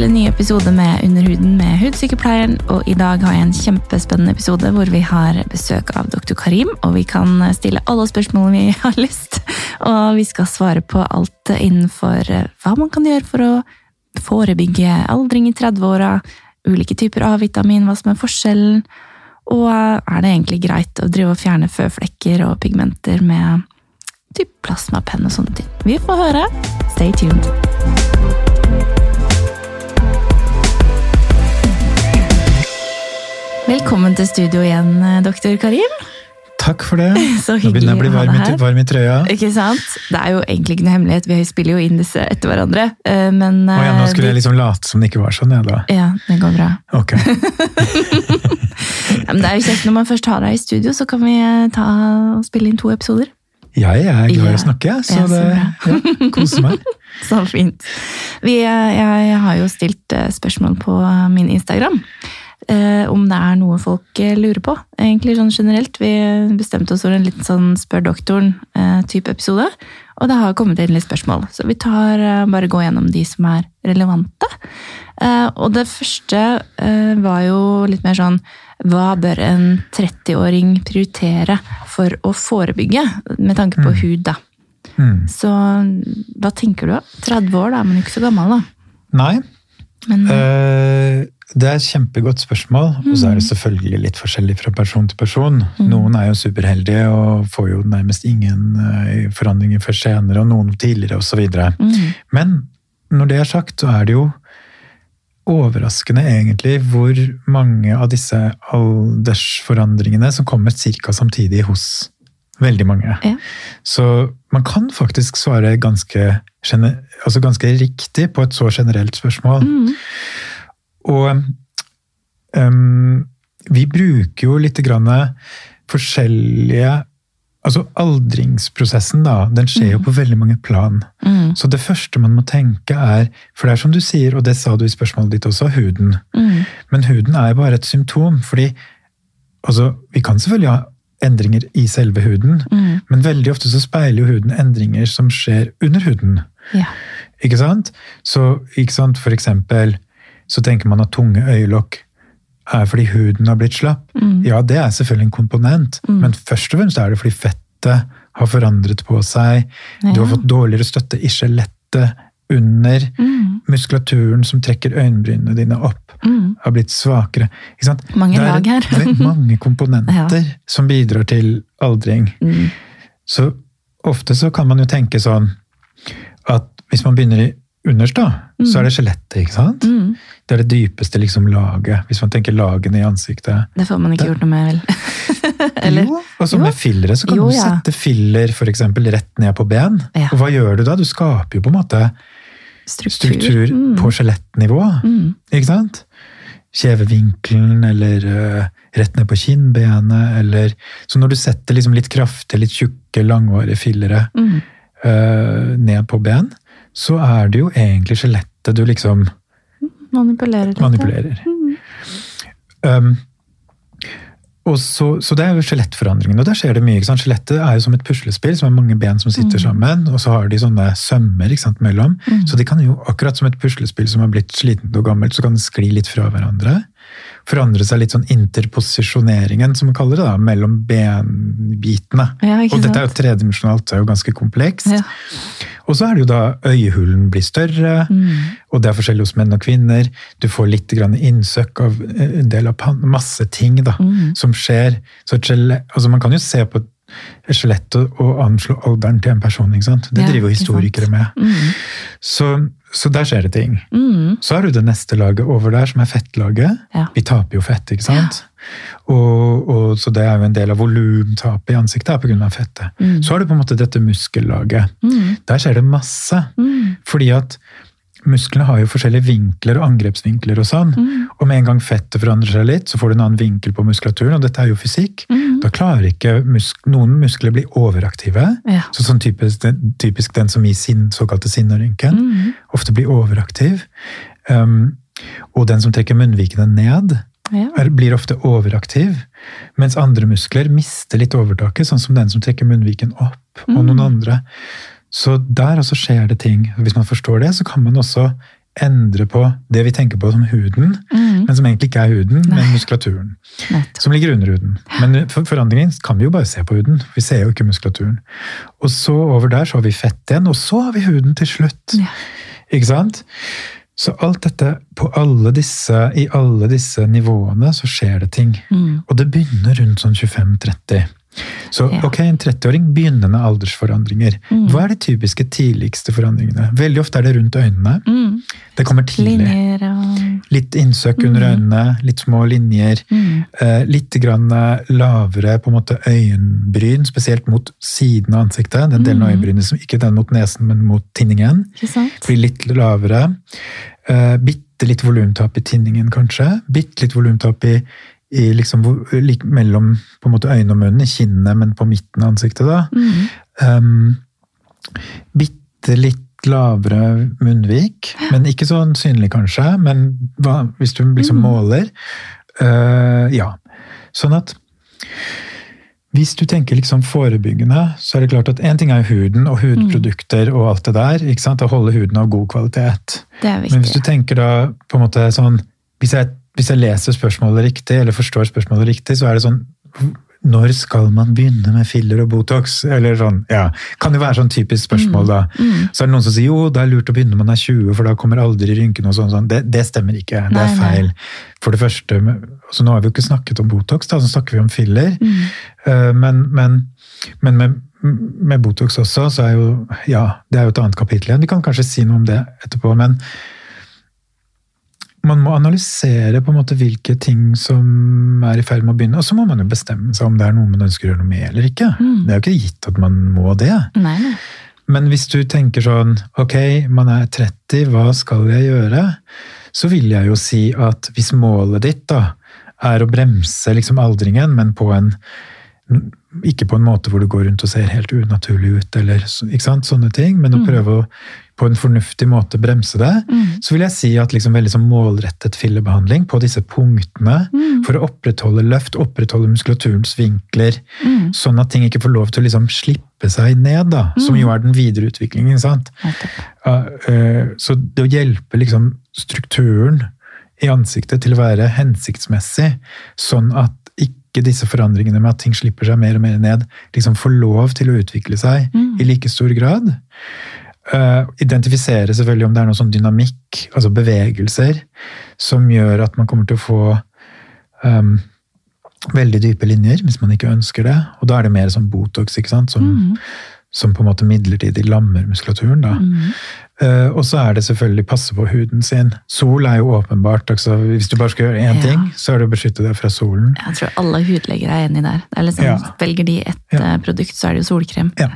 til en ny episode med Underhuden med hudsykepleieren. Og i dag har jeg en kjempespennende episode hvor vi har besøk av doktor Karim. Og vi kan stille alle spørsmålene vi har lyst. Og vi skal svare på alt innenfor hva man kan gjøre for å forebygge aldring i 30-åra, ulike typer A-vitamin, hva som er forskjellen, og er det egentlig greit å drive og fjerne føflekker og pigmenter med typ plasmapenn og sånne ting? Vi får høre. Stay tuned. Velkommen til studio igjen, doktor Karim. Takk for det. Så Nå begynner jeg å bli varm, i- varm i trøya. Ikke sant? Det er jo egentlig ikke noe hemmelighet, vi spiller jo inn disse etter hverandre. eh, Men oh, ja, nå eh, skulle vi- jeg liksom late som det ikke var sånn, jeg da. Ja, det går bra. Ok. Ja, men det er jo kjekt når man først har deg i studio, så kan vi eh, ta og spille inn to episoder. Jeg er glad i Ja. å snakke, så Ja, så det ja, koser meg. Så fint. Vi, jeg, jeg har jo stilt eh, spørsmål på min Instagram. Eh, Om det er noe folk eh, lurer på, egentlig sånn generelt. Vi bestemte oss for en liten sånn Spør doktoren-type episode. Og det har kommet inn litt spørsmål, så vi tar eh, bare gå gjennom de som er relevante. Eh, Og det første eh, var jo litt mer sånn Hva bør en 30-åring prioritere for å forebygge, med tanke på hud, da? Mm. Så hva tenker du? 30 år, da er man jo ikke så gammel, da. Nei, Men eh, det er et kjempegodt spørsmål, og så er det Mm. selvfølgelig litt forskjellig fra person til person. Noen er jo superheldige og får jo nærmest ingen eh, forandringer før senere, og noen tidligere osv. mm, Men når det er sagt, så er det jo overraskende egentlig hvor mange av disse aldersforandringene som kommer ca. samtidig hos veldig mange. Ja. Så man kan faktisk svare ganske, altså ganske riktig på et så generelt spørsmål. mm, Og um, vi bruker jo litt grann forskjellige Altså aldringsprosessen, da, den skjer jo på veldig mange plan. mm, Så det første man må tenke er, for det er som du sier, og det sa du i spørsmålet ditt også, huden. mm, Men huden er bare et symptom, fordi altså, vi kan selvfølgelig ha endringer i selve huden, mm, men veldig ofte så speiler jo huden endringer som skjer under huden. ja. Ikke sant? Så ikke sant, for eksempel så tenker man at tunge øyelokk er fordi huden har blitt slapp. Mm. Ja, det er selvfølgelig en komponent, Mm. men først og fremst er det fordi fettet har forandret på seg. Du har fått dårligere støtte i skjelettet under. Mm, Muskulaturen som trekker øyenbrynene dine opp, mm. har blitt svakere. Mange det er lag her. ve- mange komponenter som bidrar til aldring. Mm, Så ofte så kan man jo tenke sånn at hvis man begynner i underst, da, så er det skjelettet, ikke sant? mm. Det er det dypeste liksom laget, hvis man tenker lagene i ansiktet. Det får man ikke gjort noe med, vel? Eller? Jo, og så med fillere så kan Jo, du ja. sette filler for eksempel rett ned på ben. Ja. Og hva gjør du da? Du skaper jo på en måte Struktur. struktur Mm, på skjelettnivå. mm, Ikke sant? Kjevevinkelen, eller uh, rett ned på kinnbenet, eller Så når du setter liksom litt kraftige, litt tjukke, langvarige fillere mm. øh, ned på ben, så er det jo egentlig skjelettet du liksom Manipulerer manipulerer. Mm, Um, så, så det er jo skjelettforandringen, og der skjer det mye. Skjelettet er jo som et puslespill, som er mange ben som sitter sammen, og så har de sånne sømmer mellom. Mm. Så de kan jo, akkurat som et puslespill som har blitt slitent og gammelt, så kan det skli litt fra hverandre. Forandre seg litt sånn interposisjoneringen, som man kaller det, da, mellom benbitene. Ja, og dette er jo tredimensjonalt, det er jo ganske komplekst. Ja. Og så er det jo da øyehulen blir større, Mm, og det er forskjellig hos menn og kvinner. Du får litt grann innsøk av eh, en del av masse ting da, mm, som skjer. Så skjelett, altså man kan jo se på et skjelett og, og anslå alderen til en person. ikke sant? Det Ja, driver jo historikere med. mm, Så, så der skjer det ting. mm. Så har du det neste laget over der, som er fettlaget. Ja. Vi taper jo fett, ikke sant? Og, og, så det er jo en del av volumtapet i ansiktet er av fettet. Mm. Så har du på en måte dette muskellaget. Mm, Der skjer det masse. mm, Fordi at musklene har jo forskjellige vinkler og angrepsvinkler og sånn. mm, Og med en gang fettet forandrer seg litt, så får du en annen vinkel på muskulaturen, og dette er jo fysikk. mm. Da klarer ikke musk noen muskler bli overaktive. Ja. Så sånn typisk, den- typisk den som gir sin såkalte sinnarynken, Mm, ofte blir overaktiv. Um, og den som trekker munnvikene ned, ja. er, blir ofte overaktiv. Mens andre muskler mister litt overtaket, sånn som den som trekker munnviken opp, og noen andre. Så der også skjer det ting. Hvis man forstår det, så kan man også endre på det vi tenker på som huden, Mm. men som egentlig ikke er huden, Nei. men muskulaturen. Nettopp. Som ligger under huden. Men for forandringen kan vi jo bare se på huden. Vi ser jo ikke muskulaturen. Og så over der så har vi fett igjen, og så har vi huden til slutt. Ja. Ikke sant? Så alt dette, på alle disse, i alle disse nivåene, så skjer det ting. Mm. Og det begynner rundt sånn 25-30. Så ok, en 30-åring begynner med aldersforandringer. Mm. Hva er de typiske tidligste forandringene? Veldig ofte er det rundt øynene. Mm. Det kommer tidlig. Linjer og Litt innsøk under Mm. øynene, litt små linjer. mm. Eh, litt grann eh, lavere på en måte øyenbryn, spesielt mot siden av ansiktet. Den delen av Mhm. øyenbrynet som ikke den mot nesen, men mot tinningen. Blir litt lavere. Eh, bitte litt volumtap i tinningen, kanskje. Bitte litt volumtap i, i liksom, mellom på en måte øynene og munnen, i kinnene, men på midten av ansiktet. da. Mm. Um, bitte litt lavere munnvik, men ikke sånn synlig kanskje. Men hva, hvis du liksom Mm. måler uh, Ja. Sånn at hvis du tenker liksom forebyggende, så er det klart at én ting er huden og hudprodukter og alt det der. ikke sant? Å holde huden av god kvalitet. Det er Men hvis du tenker da på en måte sånn Hvis jeg, hvis jeg leser spørsmålet riktig, eller forstår spørsmålet riktig, så er det sånn Når skal man begynne med filler og Botox? Eller sånn, ja. Kan jo være sånn typisk spørsmål, da. Mm. Så er det noen som sier jo, det er lurt å begynne når man er 20, for da kommer aldri rynkene og sånn. sånn. Det, det stemmer ikke. Det er er nei. feil. For det første, så nå har vi jo ikke snakket om Botox, da, så snakker vi om filler. Mm. Eh, Men, men, men med, med Botox også, så er jo Ja, det er jo et annet kapittel igjen. Vi kan kanskje si noe om det etterpå, men man må analysere på en måte hvilke ting som er i ferd med å begynne, og så må man jo bestemme seg om det er noe man ønsker å gjøre noe med eller ikke. Mm. Det er jo ikke gitt at man må det. Nei. Men hvis du tenker sånn, ok, man er 30, hva skal jeg gjøre? Så vil jeg jo si at hvis målet ditt da, er å bremse liksom aldringen, men på en ikke på en måte hvor du går rundt og ser helt unaturlig ut, eller ikke sant, sånne ting, men å Mm. prøve å på en fornuftig måte bremse det, Mm. så vil jeg si at liksom veldig sånn målrettet fillebehandling på disse punktene, Mm. for å opprettholde løft, opprettholde muskulaturens vinkler, Mm. sånn at ting ikke får lov til å liksom slippe seg ned, da, som Mm. jo er den videre utviklingen. sant? Eh, Så det å hjelpe liksom strukturen i ansiktet til å være hensiktsmessig, sånn at ikke disse forandringene med at ting slipper seg mer og mer ned, liksom får lov til å utvikle seg Mm. i like stor grad. Eh, identifisere selvfølgelig om det er noe sånn dynamikk, altså bevegelser, som gjør at man kommer til å få um, veldig dype linjer, hvis man ikke ønsker det. Og da er det mer som Botox, ikke sant? Som, Mm. Som på en måte midlertidig lammer muskulaturen. da. Mm. Uh, og så er det selvfølgelig passe på huden sin. Sol er jo åpenbart. Altså, hvis du bare skal gjøre én Ja. ting, så er det å beskytte deg fra solen. Jeg tror alle hudleger er enig der. Det er liksom, Ja. Velger de ett Ja. eh, produkt, så er det jo solkrem. Ja,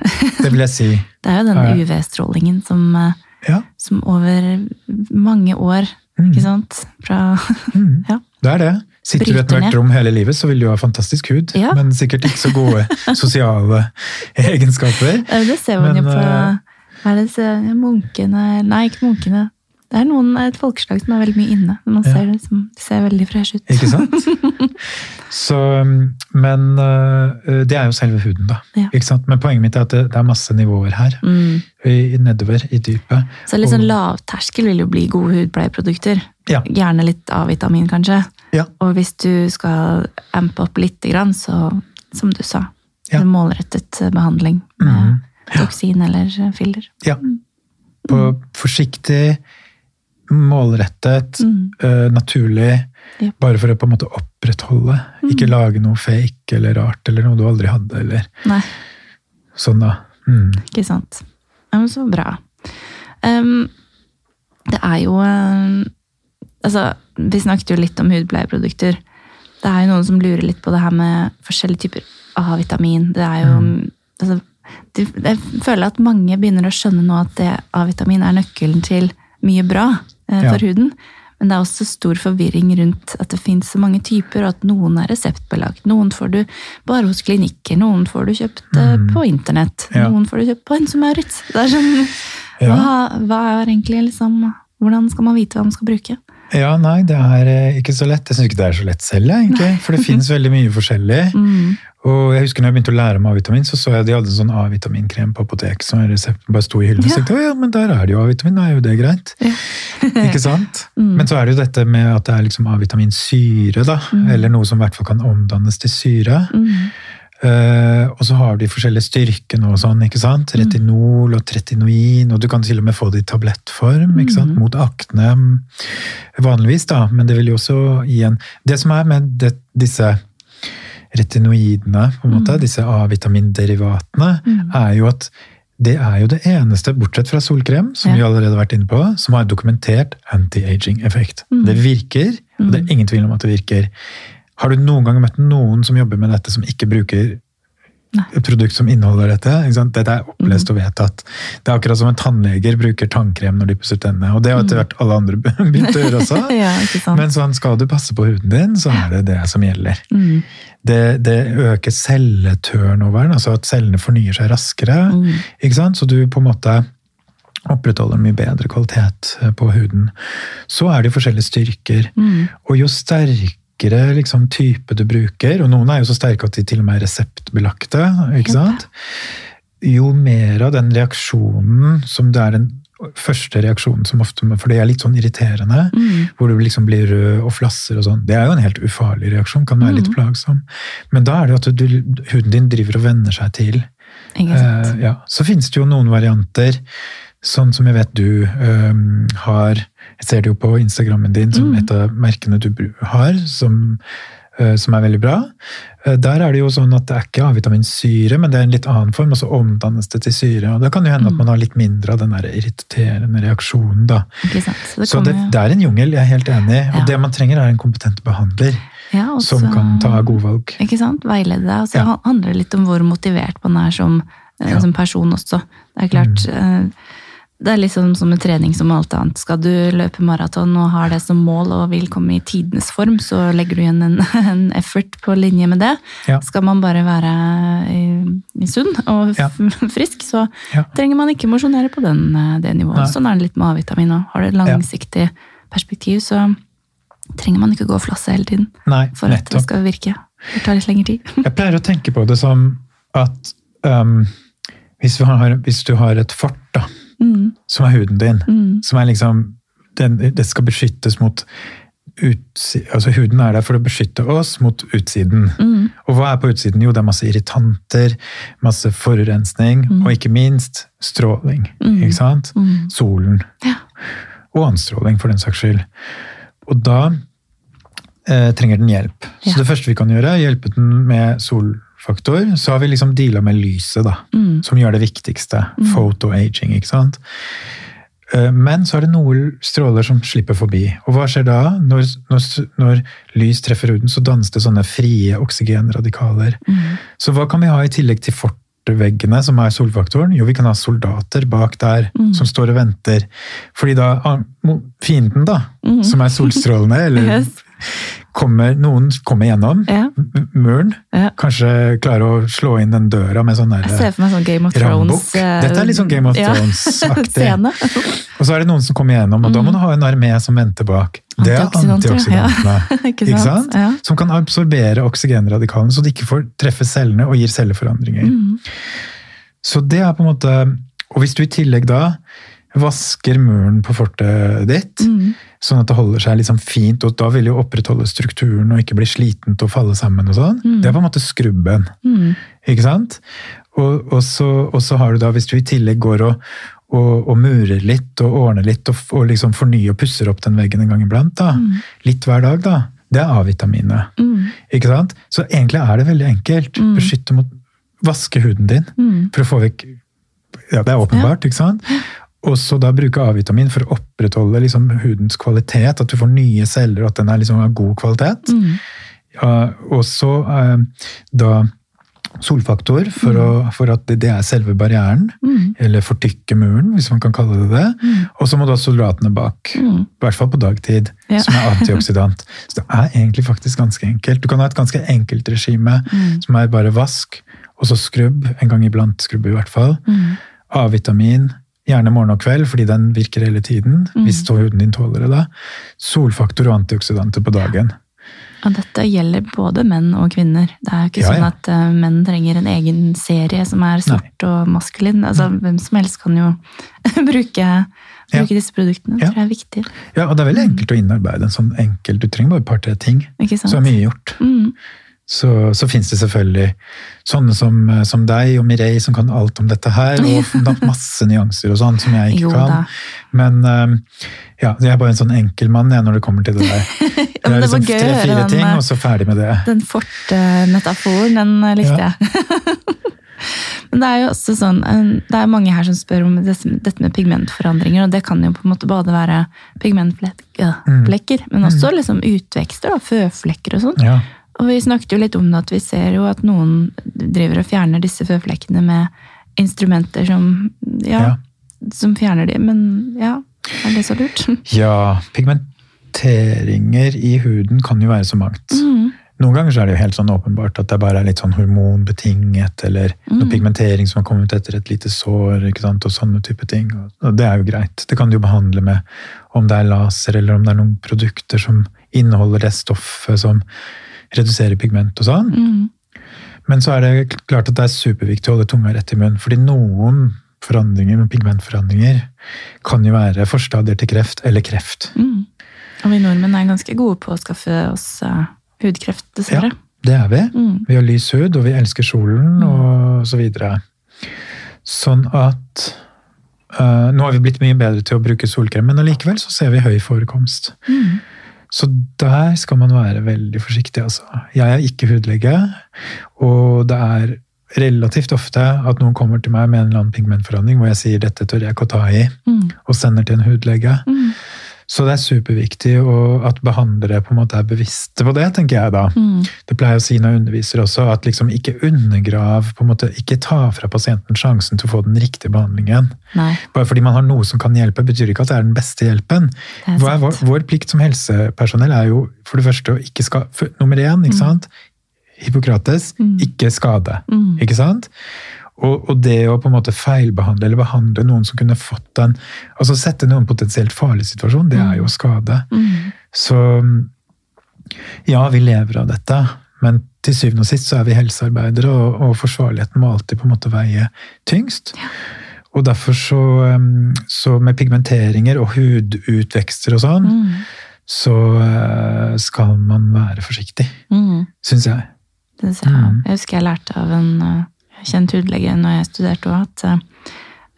det vil jeg si. Det er jo den UV-strålingen som, eh, som over mange år Mm. Ikke sant? Fra Mm. Ja. Det er det. Sitter du i et Bryter mørkt rom hele livet, så vil du ha fantastisk hud, Ja. men sikkert ikke så gode sosiale egenskaper. Eh, Det ser man Men, jo på eh, er det munkene Nei, ikke munkene. Det er noen, et folkeslag som er veldig mye inne. Man Ja. ser det som, ser veldig fresh ut. Ikke sant? Så, um, men øh, det er jo selve huden, da. Ja. Ikke sant? Men poenget mitt er at det, det er masse nivåer her. Mm. I, nedover i dypet. Så litt sånn lavterskel vil jo bli gode hudpleieprodukter. Ja. Gjerne litt A-vitamin, kanskje. Ja. Og hvis du skal ampe opp litt, grann, så som du sa, Ja. målrettet behandling med mm. toksin eller filler. Ja. På forsiktig, målrettet, Mm. øh, naturlig. Ja. Bare for å på en måte opprettholde. Ikke lage noe fake eller rart eller noe du aldri hadde. eller Nei, sånn da. Mm. ikke sant. Ja, men så bra. Um, det er jo em, Altså, vi snakket jo litt om hudpleieprodukter. Det er jo noen som lurer litt på det her med forskjellige typer A-vitamin. Det er jo altså, de, Jeg føler at mange begynner å skjønne nå at A-vitamin er nøkkelen til mye bra eh, Ja. for huden. Men det er også stor forvirring rundt at det finnes så mange typer, og at noen er reseptbelagt. Noen får du bare hos klinikker, noen får du kjøpt eh, Mm. på internett. Ja. Noen får du kjøpt på Enso Maurits. Det er sånn, Ja. hva, hva er egentlig liksom Hvordan skal man vite hva man skal bruke? Ja, nei, det er eh, ikke så lett. Jeg syns ikke det er så lett selv, egentlig. For det finnes veldig mye forskjellig. Mm. Og jeg husker når jeg begynte å lære om A-vitamin, så så jeg de hadde en sånn A-vitaminkrem på apotek som bare sto i hyllen. Ja. Og tenkte ja, men der er det jo A-vitamin, da er jo det greit. Ikke sant? Mm. Men så er det jo dette med at det er liksom A-vitaminsyre, da. Mm. Eller noe som i hvert fall kan omdannes til syre. Mm. Eh, og så har de forskjellige styrkene og sånn, ikke sant? Mm. Retinol og tretinoin, og du kan til og med få det i tablettform, ikke sant? Mm. Mot akne vanligvis, da. Men det vil jo også gi en Det som er med det, disse retinoidene, på en måte, Mm. disse A-vitaminderivatene, Mm. er jo at det er jo det eneste, bortsett fra solkrem, som Ja. vi allerede har vært inne på, som har dokumentert anti-aging-effekt. Mm. Det virker, og det er ingen tvil om at det virker. Har du noen gang møtt noen som jobber med dette, som ikke bruker Nei. et produkt som inneholder dette? Dette er opplest og vedtatt. Det er akkurat som en tannleger bruker tannkrem når de pusser tennene. Og det har etter hvert alle andre begynt å gjøre også. ja. Men sånn, skal du passe på huden din, så er det det som gjelder. Mm. Det, det øker celleturnoveren, altså at cellene fornyer seg raskere. Mm. Så du på en måte opprettholder mye bedre kvalitet eh, på huden. Så er det jo forskjellige styrker. Mm. Og jo sterkere liksom, type du bruker, og noen er jo så sterke at de til og med er reseptbelagte, ikke sant? jo mer av den reaksjonen som det er den første reaksjonen som ofte For det er litt sånn irriterende, Mm. hvor du liksom blir rød og flasser og sånn. Det er jo en helt ufarlig reaksjon, kan være litt Mm. plagsom. Men da er det jo at du, huden din driver og venner seg til. Eh, ja. Så finnes det jo noen varianter, sånn som jeg vet du um, har Jeg ser det jo på Instagrammen din som Mm. et av merkene du har, som, uh, som er veldig bra. Uh, der er det jo sånn at det er ikke A-vitaminsyre, men det er en litt annen form, og så omdannes det til syre. og Da kan det jo hende at Mm. man har litt mindre av den der irriterende reaksjonen. da. Det Så det, det er en jungel, jeg er helt enig. Og Ja. det man trenger, er en kompetent behandler ja, også, som kan ta gode valg. Ikke sant? Veilede deg. Og så Ja. handler det litt om hvor motivert man er som, eh, Ja. Mm. som person også. Det er klart eh, Det er liksom som en trening som alt annet. Skal du løpe maraton og har det som mål og vil komme i tidenes form, så legger du igjen en, en effort på linje med det. Ja. Skal man bare være i, i sunn og Ja. frisk, så Ja. trenger man ikke mosjonere på den, eh, det nivået. Nei. Sånn er det litt med A-vitamin òg. Har du et langsiktig perspektiv, så trenger man ikke gå og flasse hele tiden Nei, for at det skal virke. Det tar litt lengre tid. Jeg pleier å tenke på det som at um, hvis, vi har, hvis du har et fort, da, Mm, som er huden din, mm, som er liksom den, Det skal beskyttes mot utsiden altså Huden er der for å beskytte oss mot utsiden. mm, Og hva er på utsiden? Jo, det er masse irritanter, masse forurensning, Mm. og ikke minst stråling. Mm. Ikke sant? mm. Solen. Ja. Og anstråling, for den saks skyld. Og da eh, trenger den hjelp. Så det første vi kan gjøre, er hjelpe den med solfaktor. Så har vi liksom deala med lyset, da. Mm. Som gjør det viktigste. Mm. Photoaging, ikke sant. Eh, Men så er det noen stråler som slipper forbi. Og hva skjer da? Når, når, når lys treffer huden, så dannes det sånne frie oksygenradikaler. Mm. Så hva kan vi ha i tillegg til fortveggene, som er solfaktoren? Jo, vi kan ha soldater bak der, Mm. som står og venter. Fordi da ah, fienden, da, Mm. som er solstrålene, eller Yes. Kommer, noen kommer gjennom Ja, muren, ja. kanskje klarer å slå inn den døra med sånn Jeg ser for meg sånn Game of rambukk. Thrones eh, Dette er litt sånn Game of ja, Thrones-aktig. Og så er det noen som kommer gjennom, og da må Mm. du ha en armé som venter bak. Det er antioksidantene. Ikke Ikke sant? Ja. Som kan absorbere oksygenradikalene, så de ikke får treffe cellene og gir celleforandringer. Mm. Så det er på en måte Og hvis du i tillegg da vasker muren på fortet ditt, Mm. sånn at det holder seg liksom fint, og da vil jo opprettholde strukturen og ikke bli slitent og falle sammen og sånn, Mm. det er på en måte skrubben. Mm. Ikke sant? Og, og, så, og så har du da, hvis du i tillegg går og, og, murer litt og ordner litt og, liksom fornyer og pusser opp den veggen en gang iblant, da, Mm. litt hver dag, da, det er A-vitaminet. Mm. Ikke sant? Så egentlig er det veldig enkelt. Mm. Beskytte mot Vaske huden din for å få vekk Ja, det er åpenbart, ikke sant? Og så da bruke A-vitamin for å opprettholde liksom hudens kvalitet, at du får nye celler, og at den er liksom av god kvalitet. Mm. Ja, og så eh, da solfaktor, for, å, for at det, det er selve barrieren, Mm. eller fortykke muren, hvis man kan kalle det det. Mm. Og så må du ha soldatene bak. Mm. I hvert fall på dagtid, Ja. som er antioksidant. Så det er egentlig faktisk ganske enkelt. Du kan ha et ganske enkelt regime, Mm. som er bare vask, og så skrubb, en gang iblant skrubb i hvert fall. Mm. A-vitamin, gjerne morgen og kveld, fordi den virker hele tiden, Mm. hvis huden din tåler det da. Solfaktor og antioksidanter på dagen. Og dette gjelder både menn og kvinner. Det er jo ikke Ja, sånn ja. at uh, menn trenger en egen serie som er sort og maskulin. Altså, hvem som helst kan jo bruke, bruke disse produktene. Det Ja. tror jeg er viktig. Ja, og det er veldig enkelt å innarbeide en sånn enkel Du trenger bare et par-tre ting. Så er mye gjort. Mm. Så, så fins det selvfølgelig sånne som, som deg og Mireille som kan alt om dette her, og masse nyanser og sånn som jeg ikke Jo kan. Men eh, ja, jeg er bare en sånn enkel mann jeg, når det kommer til det der. Ja, Det er liksom tre-fire ting, eh, og så ferdig med det. Den fortmetaforen, den eh, likte Ja. jeg. Men det er jo også sånn, eh, det er mange her som spør om dette med pigmentforandringer, og det kan jo på en måte både være pigmentflekker, men også liksom utvekster, da, føflekker og sånn. Ja, Og vi snakket jo litt om det, at vi ser jo at noen driver og fjerner disse føflekkene med instrumenter som, ja, Ja. som fjerner de, men ja, er det så lurt? ja, pigmenteringer i huden kan jo være så mangt. Mm. Noen ganger så er det jo helt sånn åpenbart at det bare er litt sånn hormonbetinget, eller Mm. noe pigmentering som har kommet etter et lite sår, ikke sant, og sånne type ting. Og det er jo greit. Det kan du jo behandle med om det er laser, eller om det er noen produkter som inneholder det stoffet som reduserer pigment og sånn. Mm. Men så er det klart at det er superviktig å holde tunga rett i munnen, fordi noen forandringer, med pigmentforandringer, kan jo være forstadier til kreft, eller kreft. Mm. Og vi nordmenn er ganske gode på å skaffe oss uh, hudkreft, dessverre. Det er vi. Mm. Vi har lys hud, og vi elsker solen, og så videre. Sånn at uh, Nå har vi blitt mye bedre til å bruke solkrem, men allikevel så ser vi høy forekomst. Mm. Så der skal man være veldig forsiktig, altså. Jeg er ikke hudlege, og det er relativt ofte at noen kommer til meg med en eller annen pigmentforandring hvor jeg sier dette tør jeg ikke å ta i, Mm. og sender til en hudlege. Mm. Så det er superviktig at behandlere på en måte er bevisste på det, tenker jeg da. Mm. Det pleier å si når jeg underviser også, at liksom ikke undergrav, på en måte ikke ta fra pasienten sjansen til å få den riktige behandlingen. Nei, Bare fordi man har noe som kan hjelpe, betyr ikke at det er den beste hjelpen. er vår, vår plikt som helsepersonell er jo for det første å ikke skal Nummer én, ikke sant? Hippokrates, Mm. ikke skade. Mm. Ikke sant? Og, og det å på en måte feilbehandle eller behandle noen som kunne fått en Altså sette noen potensielt farlig situasjon, det er jo skade. Mm. Så ja, vi lever av dette, men til syvende og sist så er vi helsearbeidere, og, og forsvarligheten må alltid på en måte veie tyngst. Og derfor så, så med pigmenteringer og hudutvekster og sånn, Mm. så uh, skal man være forsiktig, Mm. syns jeg. Det syns jeg. Mm. jeg husker jeg lærte av en eh, kjent hudlege når jeg studerte òg, at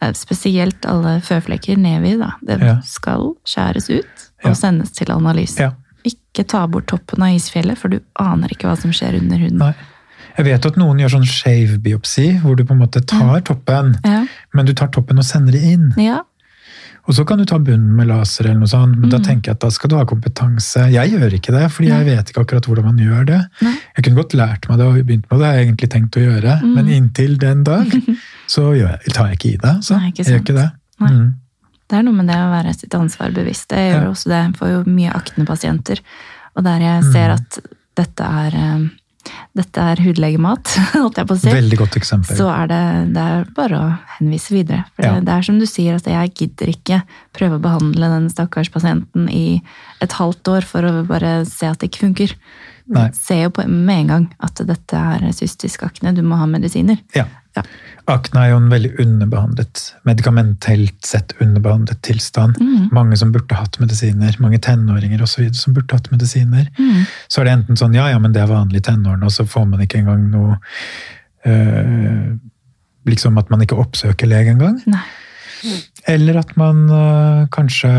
eh, spesielt alle føflekker nedi, da, det Ja. skal skjæres ut og Ja. sendes til analyse. Ja. Ikke ta bort toppen av isfjellet, for du aner ikke hva som skjer under huden. Nei. Jeg vet at noen gjør sånn shave biopsi, hvor du på en måte tar toppen, men du tar toppen og sender det inn. ja. Og så kan du ta bunnen med laser, eller noe sånt, men da Mm. tenker jeg at da skal du ha kompetanse. Jeg gjør ikke det, fordi jeg vet ikke akkurat hvordan man gjør det. Nei. Jeg kunne godt lært meg det og begynt med det, har jeg egentlig tenkt å gjøre, Mm. men inntil den dag så jeg, tar jeg ikke i det. Så Nei, ikke jeg gjør ikke det. Nei. Mm. Det er noe med det å være sitt ansvar bevisst. Jeg gjør Ja. også det. Jeg får jo mye aknepasienter. Og der jeg Mm. ser at dette er, eh, dette er hudlegemat, holdt jeg på å si, Veldig godt eksempel. så er det, det er bare å henvise videre. For Ja. det, er som du sier, at jeg gidder ikke prøve å behandle den stakkars pasienten i et halvt år for å bare se at det ikke funker. Nei. Ser jo på med en gang at dette er cystisk akne, du må ha medisiner. Ja. Ja. Akne er jo en veldig underbehandlet, medikamentelt sett underbehandlet tilstand. Mm. Mange som burde hatt medisiner, mange tenåringer og så videre som burde hatt medisiner. Mm. Så er det enten sånn ja, ja, men det er vanlig i tenårene, og så får man ikke engang noe øh, Liksom at man ikke oppsøker lege engang. Eller at man øh, kanskje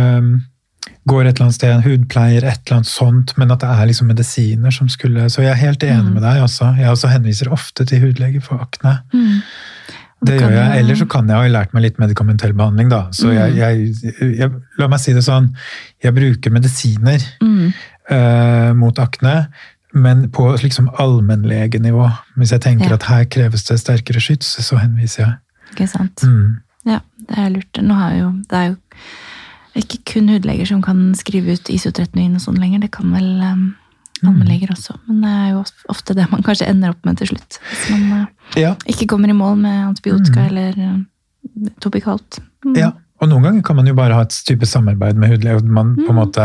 går et eller annet sted, en hudpleier, et eller annet sånt, men at det er liksom medisiner som skulle Så jeg er helt enig Mm. med deg, altså. Jeg også henviser ofte til hudlege for akne. Mm. Det gjør jeg. Eller så kan jeg ha lært meg litt medikamentell behandling, da. Så jeg, jeg, jeg La meg si det sånn, jeg bruker medisiner Mm. eh, mot akne, men på liksom allmennlegenivå. Hvis jeg tenker Ja. at her kreves det sterkere skyts, så henviser jeg. Ikke sant? Mm. Ja, det er lurt. Nå har jo, det er jo ikke kun hudleger som kan skrive ut isotretinoin og sånn lenger. Det kan vel um, allmennleger også. Men det er jo ofte det man kanskje ender opp med til slutt. Hvis man uh, Ja, ikke kommer i mål med antibiotika eller uh, topikalt. Mm. ja. Og noen ganger kan man jo bare ha et type samarbeid med hudlege. Man Man på en måte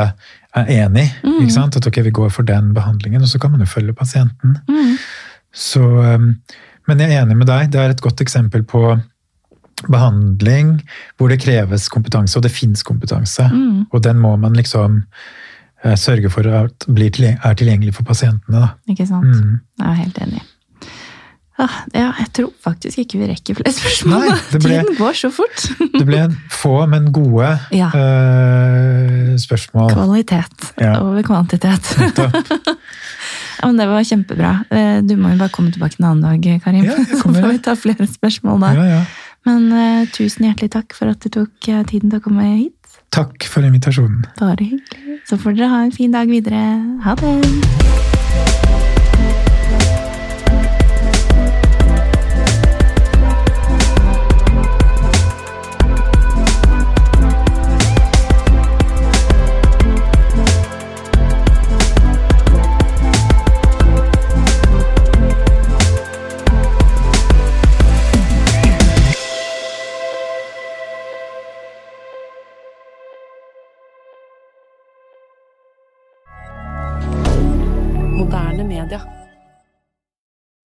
er enig. Mm. ikke sant? At ok, vi går for den behandlingen, og så kan man jo følge pasienten. Mm. Så, um, men jeg er enig med deg. Det er et godt eksempel på behandling hvor det kreves kompetanse, og det fins kompetanse. Mm. Og den må man liksom eh, sørge for at blir til, er tilgjengelig for pasientene. Da. Ikke sant? Mm. Jeg er helt enig. Ah, ja, jeg tror faktisk ikke vi rekker flere spørsmål. Nei, ble- Tiden går så fort. Det ble få, men gode Ja. eh, spørsmål. Kvalitet Ja. over kvantitet. Ja, men Det var kjempebra. Eh, Du må jo bare komme tilbake en annen dag, Karim. Ja, så får vi ta flere spørsmål da. Ja, ja. Men uh, tusen hjertelig takk for at du tok eh, tiden til å komme hit. Takk for invitasjonen. Bare hyggelig. Så får dere ha en fin dag videre. Ha det!